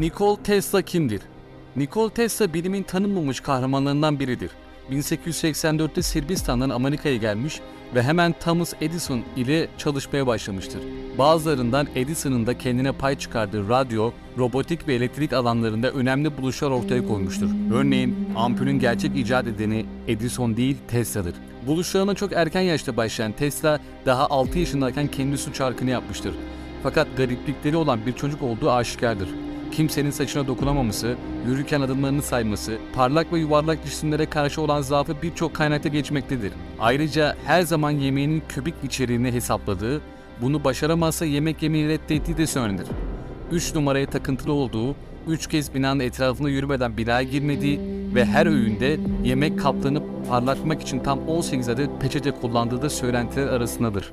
Nikola Tesla kimdir? Nikola Tesla bilimin tanınmamış kahramanlarından biridir. 1884'te Sırbistan'dan Amerika'ya gelmiş ve hemen Thomas Edison ile çalışmaya başlamıştır. Bazılarından Edison'ın da kendine pay çıkardığı radyo, robotik ve elektrik alanlarında önemli buluşlar ortaya koymuştur. Örneğin ampulün gerçek icat edeni Edison değil Tesla'dır. Buluşlarına çok erken yaşta başlayan Tesla daha 6 yaşındayken kendi su çarkını yapmıştır. Fakat gariplikleri olan bir çocuk olduğu aşikardır. Kimsenin saçına dokunamaması, yürürken adımlarını sayması, parlak ve yuvarlak cisimlere karşı olan zaafı birçok kaynakta geçmektedir. Ayrıca her zaman yemeğinin kübik içeriğini hesapladığı, bunu başaramazsa yemek yemeyi reddettiği de söylenir. 3 numaraya takıntılı olduğu, 3 kez binanın etrafında yürümeden binaya girmediği ve her öğünde yemek kaplarını parlatmak için tam 18 adet peçete kullandığı da söylentiler arasındadır.